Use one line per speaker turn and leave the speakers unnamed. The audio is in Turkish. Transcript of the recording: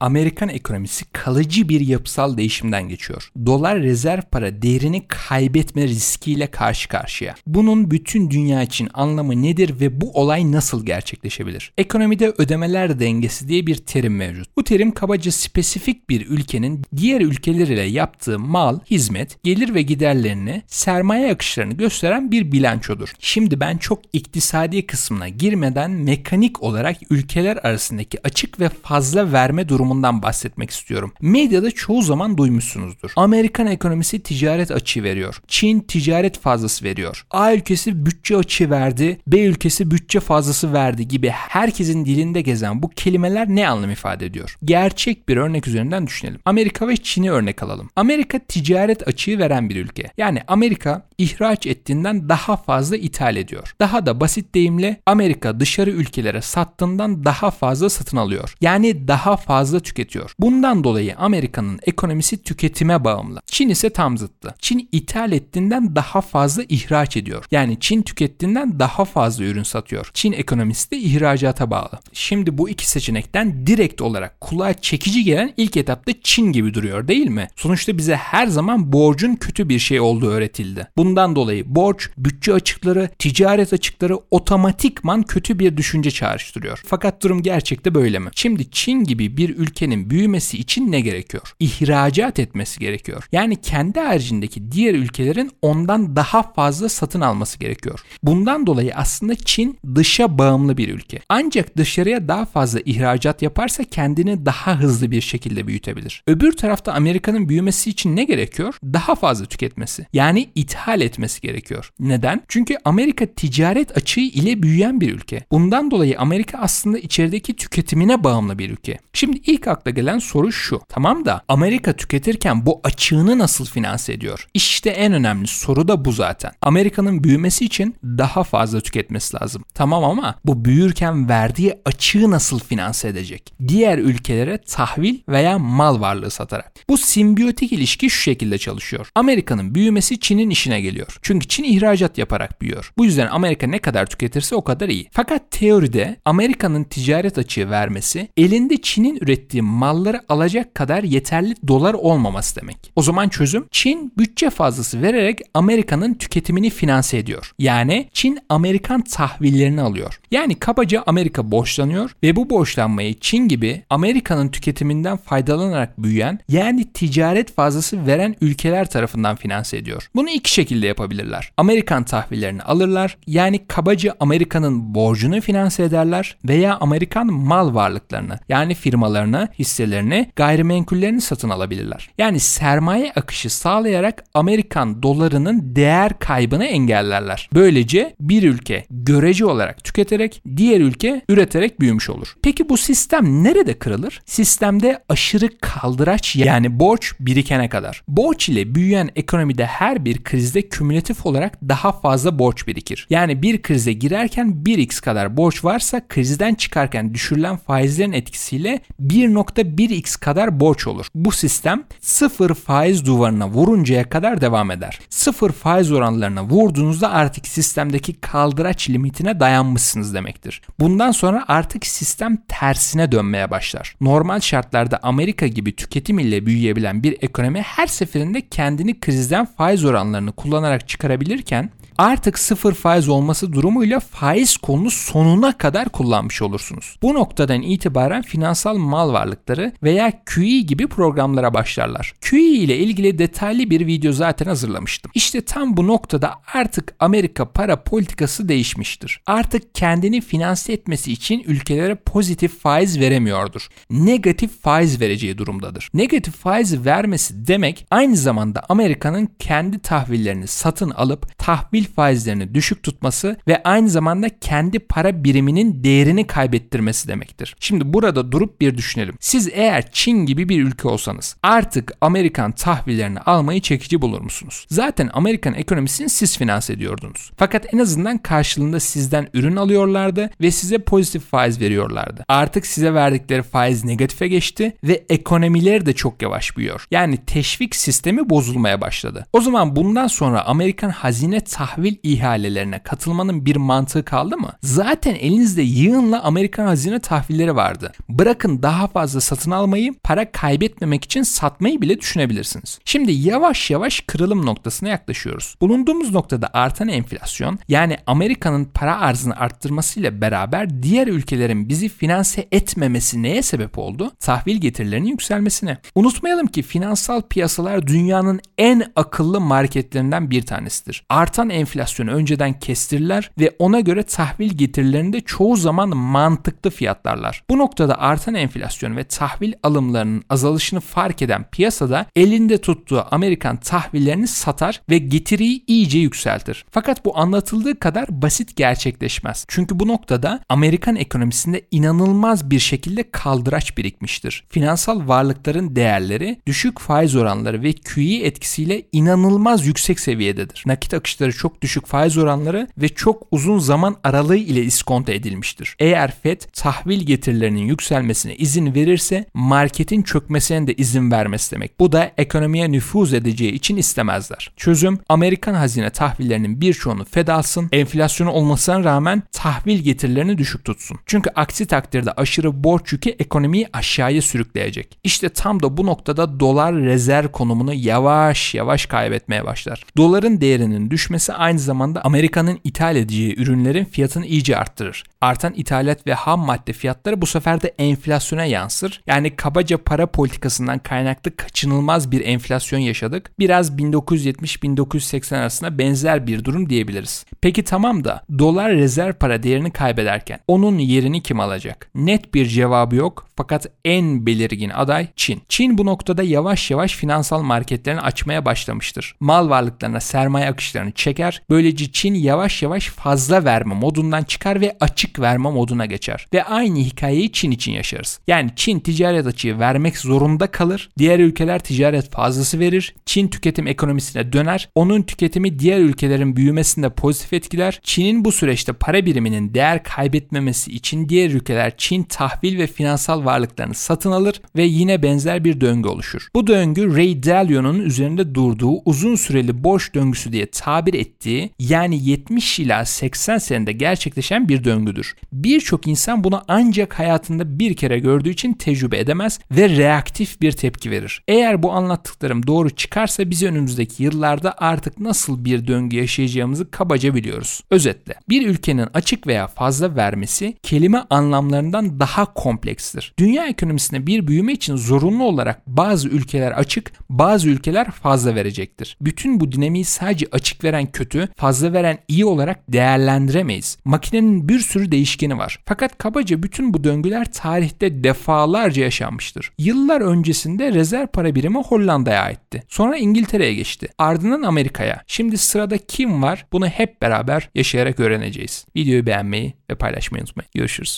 Amerikan ekonomisi kalıcı bir yapısal değişimden geçiyor. Dolar rezerv para değerini kaybetme riskiyle karşı karşıya. Bunun bütün dünya için anlamı nedir ve bu olay nasıl gerçekleşebilir? Ekonomide ödemeler dengesi diye bir terim mevcut. Bu terim kabaca spesifik bir ülkenin diğer ülkeler ile yaptığı mal, hizmet, gelir ve giderlerini, sermaye akışlarını gösteren bir bilançodur. Şimdi ben çok iktisadi kısmına girmeden mekanik olarak ülkeler arasındaki açık ve fazla verme durumundan bahsetmek istiyorum. Medyada çoğu zaman duymuşsunuzdur. Amerikan ekonomisi ticaret açığı veriyor. Çin ticaret fazlası veriyor. A ülkesi bütçe açığı verdi, B ülkesi bütçe fazlası verdi gibi herkesin dilinde gezen bu kelimeler ne anlam ifade ediyor? Gerçek bir örnek üzerinden düşünelim. Amerika ve Çin'i örnek alalım. Amerika ticaret açığı veren bir ülke. Yani Amerika ihraç ettiğinden daha fazla ithal ediyor. Daha da basit deyimle Amerika dışarı ülkelere sattığından daha fazla satın alıyor. Yani daha fazla tüketiyor. Bundan dolayı Amerika'nın ekonomisi tüketime bağımlı. Çin ise tam zıttı. Çin ithal ettiğinden daha fazla ihraç ediyor. Yani Çin tükettiğinden daha fazla ürün satıyor. Çin ekonomisi de ihracata bağlı. Şimdi bu iki seçenekten direkt olarak kulağa çekici gelen ilk etapta Çin gibi duruyor değil mi? Sonuçta bize her zaman borcun kötü bir şey olduğu öğretildi. Bundan dolayı borç, bütçe açıkları, ticaret açıkları otomatikman kötü bir düşünce çağrıştırıyor. Fakat durum gerçekte böyle mi? Şimdi Çin gibi bir ülkenin büyümesi için ne gerekiyor? İhracat etmesi gerekiyor. Yani kendi haricindeki diğer ülkelerin ondan daha fazla satın alması gerekiyor. Bundan dolayı aslında Çin dışa bağımlı bir ülke. Ancak dışarıya daha fazla ihracat yaparsa kendini daha hızlı bir şekilde büyütebilir. Öbür tarafta Amerika'nın büyümesi için ne gerekiyor? Daha fazla tüketmesi. Yani ithal etmesi gerekiyor. Neden? Çünkü Amerika ticaret açığı ile büyüyen bir ülke. Bundan dolayı Amerika aslında içerideki tüketimine bağımlı bir ülke. Şimdi ilk akla gelen soru şu. Tamam da Amerika tüketirken bu açığını nasıl finanse ediyor? İşte en önemli soru da bu zaten. Amerika'nın büyümesi için daha fazla tüketmesi lazım. Tamam ama bu büyürken verdiği açığı nasıl finanse edecek? Diğer ülkelere tahvil veya mal varlığı satarak. Bu simbiyotik ilişki şu şekilde çalışıyor. Amerika'nın büyümesi Çin'in işine geliyor. Çünkü Çin ihracat yaparak büyüyor. Bu yüzden Amerika ne kadar tüketirse o kadar iyi. Fakat teoride Amerika'nın ticaret açığı vermesi elinde Çin'in ürettiği malları alacak kadar yeterli dolar olmaması demek. O zaman çözüm Çin bütçe fazlası vererek Amerika'nın tüketimini finanse ediyor. Yani Çin Amerikan tahvillerini alıyor. Yani kabaca Amerika borçlanıyor ve bu borçlanmayı Çin gibi Amerika'nın tüketiminden faydalanarak büyüyen yani ticaret fazlası veren ülkeler tarafından finanse ediyor. Bunu iki şekilde yapabilirler. Amerikan tahvillerini alırlar yani kabaca Amerika'nın borcunu finanse ederler veya Amerikan mal varlıklarını yani firmalarını, hisselerini, gayrimenkullerini satın alabilirler. Yani sermaye akışı sağlayarak Amerikan dolarının değer kaybını engellerler. Böylece bir ülke görece olarak tüketerek diğer ülke üreterek büyümüş olur. Peki bu sistem nerede kırılır? Sistemde aşırı kaldıraç yani borç birikene kadar. Borç ile büyüyen ekonomide her bir krizde kümülatif olarak daha fazla borç birikir. Yani bir krize girerken 1x kadar borç varsa krizden çıkarken düşürülen faizlerin etkisiyle 1.1x kadar borç olur. Bu sistem sıfır faiz duvarına vuruncaya kadar devam eder. Sıfır faiz oranlarına vurduğunuzda artık sistemdeki kaldıraç limitine dayanmışsınız demektir. Bundan sonra artık sistem tersine dönmeye başlar. Normal şartlarda Amerika gibi tüketim ile büyüyebilen bir ekonomi her seferinde kendini krizden faiz oranlarını kullanarak çıkarabilirken artık sıfır faiz olması durumuyla faiz kolunu sonuna kadar kullanmış olursunuz. Bu noktadan itibaren finansal mal varlıkları veya QE gibi programlara başlarlar. QE ile ilgili detaylı bir video zaten hazırlamıştım. İşte tam bu noktada artık Amerika para politikası değişmiştir. Artık kendini finanse etmesi için ülkelere pozitif faiz veremiyordur. Negatif faiz vereceği durumdadır. Negatif faiz vermesi demek aynı zamanda Amerika'nın kendi tahvillerini satın alıp tahvil faizlerini düşük tutması ve aynı zamanda kendi para biriminin değerini kaybettirmesi demektir. Şimdi burada durup bir düşünelim. Siz eğer Çin gibi bir ülke olsanız artık Amerikan tahvillerini almayı çekici bulur musunuz? Zaten Amerikan ekonomisini siz finanse ediyordunuz. Fakat en azından karşılığında sizden ürün alıyorlardı ve size pozitif faiz veriyorlardı. Artık size verdikleri faiz negatife geçti ve ekonomileri de çok yavaş büyüyor. Yani teşvik sistemi bozulmaya başladı. O zaman bundan sonra Amerikan hazine tahvil tahvil ihalelerine katılmanın bir mantığı kaldı mı? Zaten elinizde yığınla Amerikan hazine tahvilleri vardı. Bırakın daha fazla satın almayı, para kaybetmemek için satmayı bile düşünebilirsiniz. Şimdi yavaş yavaş kırılım noktasına yaklaşıyoruz. Bulunduğumuz noktada artan enflasyon yani Amerika'nın para arzını arttırmasıyla beraber diğer ülkelerin bizi finanse etmemesi neye sebep oldu? Tahvil getirilerinin yükselmesine. Unutmayalım ki finansal piyasalar dünyanın en akıllı marketlerinden bir tanesidir. Artan enflasyonu önceden kestirirler ve ona göre tahvil getirilerini de çoğu zaman mantıklı fiyatlarlar. Bu noktada artan enflasyon ve tahvil alımlarının azalışını fark eden piyasada elinde tuttuğu Amerikan tahvillerini satar ve getiriyi iyice yükseltir. Fakat bu anlatıldığı kadar basit gerçekleşmez. Çünkü bu noktada Amerikan ekonomisinde inanılmaz bir şekilde kaldıraç birikmiştir. Finansal varlıkların değerleri düşük faiz oranları ve QE etkisiyle inanılmaz yüksek seviyededir. Nakit akışları çok düşük faiz oranları ve çok uzun zaman aralığı ile iskonto edilmiştir. Eğer FED tahvil getirilerinin yükselmesine izin verirse marketin çökmesine de izin vermesi demek. Bu da ekonomiye nüfuz edeceği için istemezler. Çözüm Amerikan hazine tahvillerinin birçoğunu Fed alsın, enflasyonu olmasına rağmen tahvil getirilerini düşük tutsun. Çünkü aksi takdirde aşırı borç yükü ekonomiyi aşağıya sürükleyecek. İşte tam da bu noktada dolar rezerv konumunu yavaş yavaş kaybetmeye başlar. Doların değerinin düşmesi aynı zamanda Amerika'nın ithal edeceği ürünlerin fiyatını iyice arttırır. Artan ithalat ve ham madde fiyatları bu sefer de enflasyona yansır. Yani kabaca para politikasından kaynaklı kaçınılmaz bir enflasyon yaşadık. Biraz 1970-1980 arasında benzer bir durum diyebiliriz. Peki tamam da dolar rezerv para değerini kaybederken onun yerini kim alacak? Net bir cevabı yok fakat en belirgin aday Çin. Çin bu noktada yavaş yavaş finansal marketlerini açmaya başlamıştır. Mal varlıklarına sermaye akışlarını çeker. Böylece Çin yavaş yavaş fazla verme modundan çıkar ve açık verme moduna geçer. Ve aynı hikayeyi Çin için yaşarız. Yani Çin ticaret açığı vermek zorunda kalır. Diğer ülkeler ticaret fazlası verir. Çin tüketim ekonomisine döner. Onun tüketimi diğer ülkelerin büyümesinde pozitif etkiler. Çin'in bu süreçte para biriminin değer kaybetmemesi için diğer ülkeler Çin tahvil ve finansal varlıklarını satın alır ve yine benzer bir döngü oluşur. Bu döngü Ray Dalio'nun üzerinde durduğu uzun süreli borç döngüsü diye tabir ettiği yani 70 ila 80 senede gerçekleşen bir döngüdür. Birçok insan bunu ancak hayatında bir kere gördüğü için tecrübe edemez ve reaktif bir tepki verir. Eğer bu anlattıklarım doğru çıkarsa biz önümüzdeki yıllarda artık nasıl bir döngü yaşayacağımızı kabaca biliyoruz. Özetle bir ülkenin açık veya fazla vermesi kelime anlamlarından daha komplekstir. Dünya ekonomisinde bir büyüme için zorunlu olarak bazı ülkeler açık, bazı ülkeler fazla verecektir. Bütün bu dinamiği sadece açık veren kötü, fazla veren iyi olarak değerlendiremeyiz. Makinenin bir sürü değişkeni var. Fakat kabaca bütün bu döngüler tarihte defalarca yaşanmıştır. Yıllar öncesinde rezerv para birimi Hollanda'ya aitti. Sonra İngiltere'ye geçti. Ardından Amerika'ya. Şimdi sırada kim var? Bunu hep beraber yaşayarak öğreneceğiz. Videoyu beğenmeyi ve paylaşmayı unutmayın. Görüşürüz.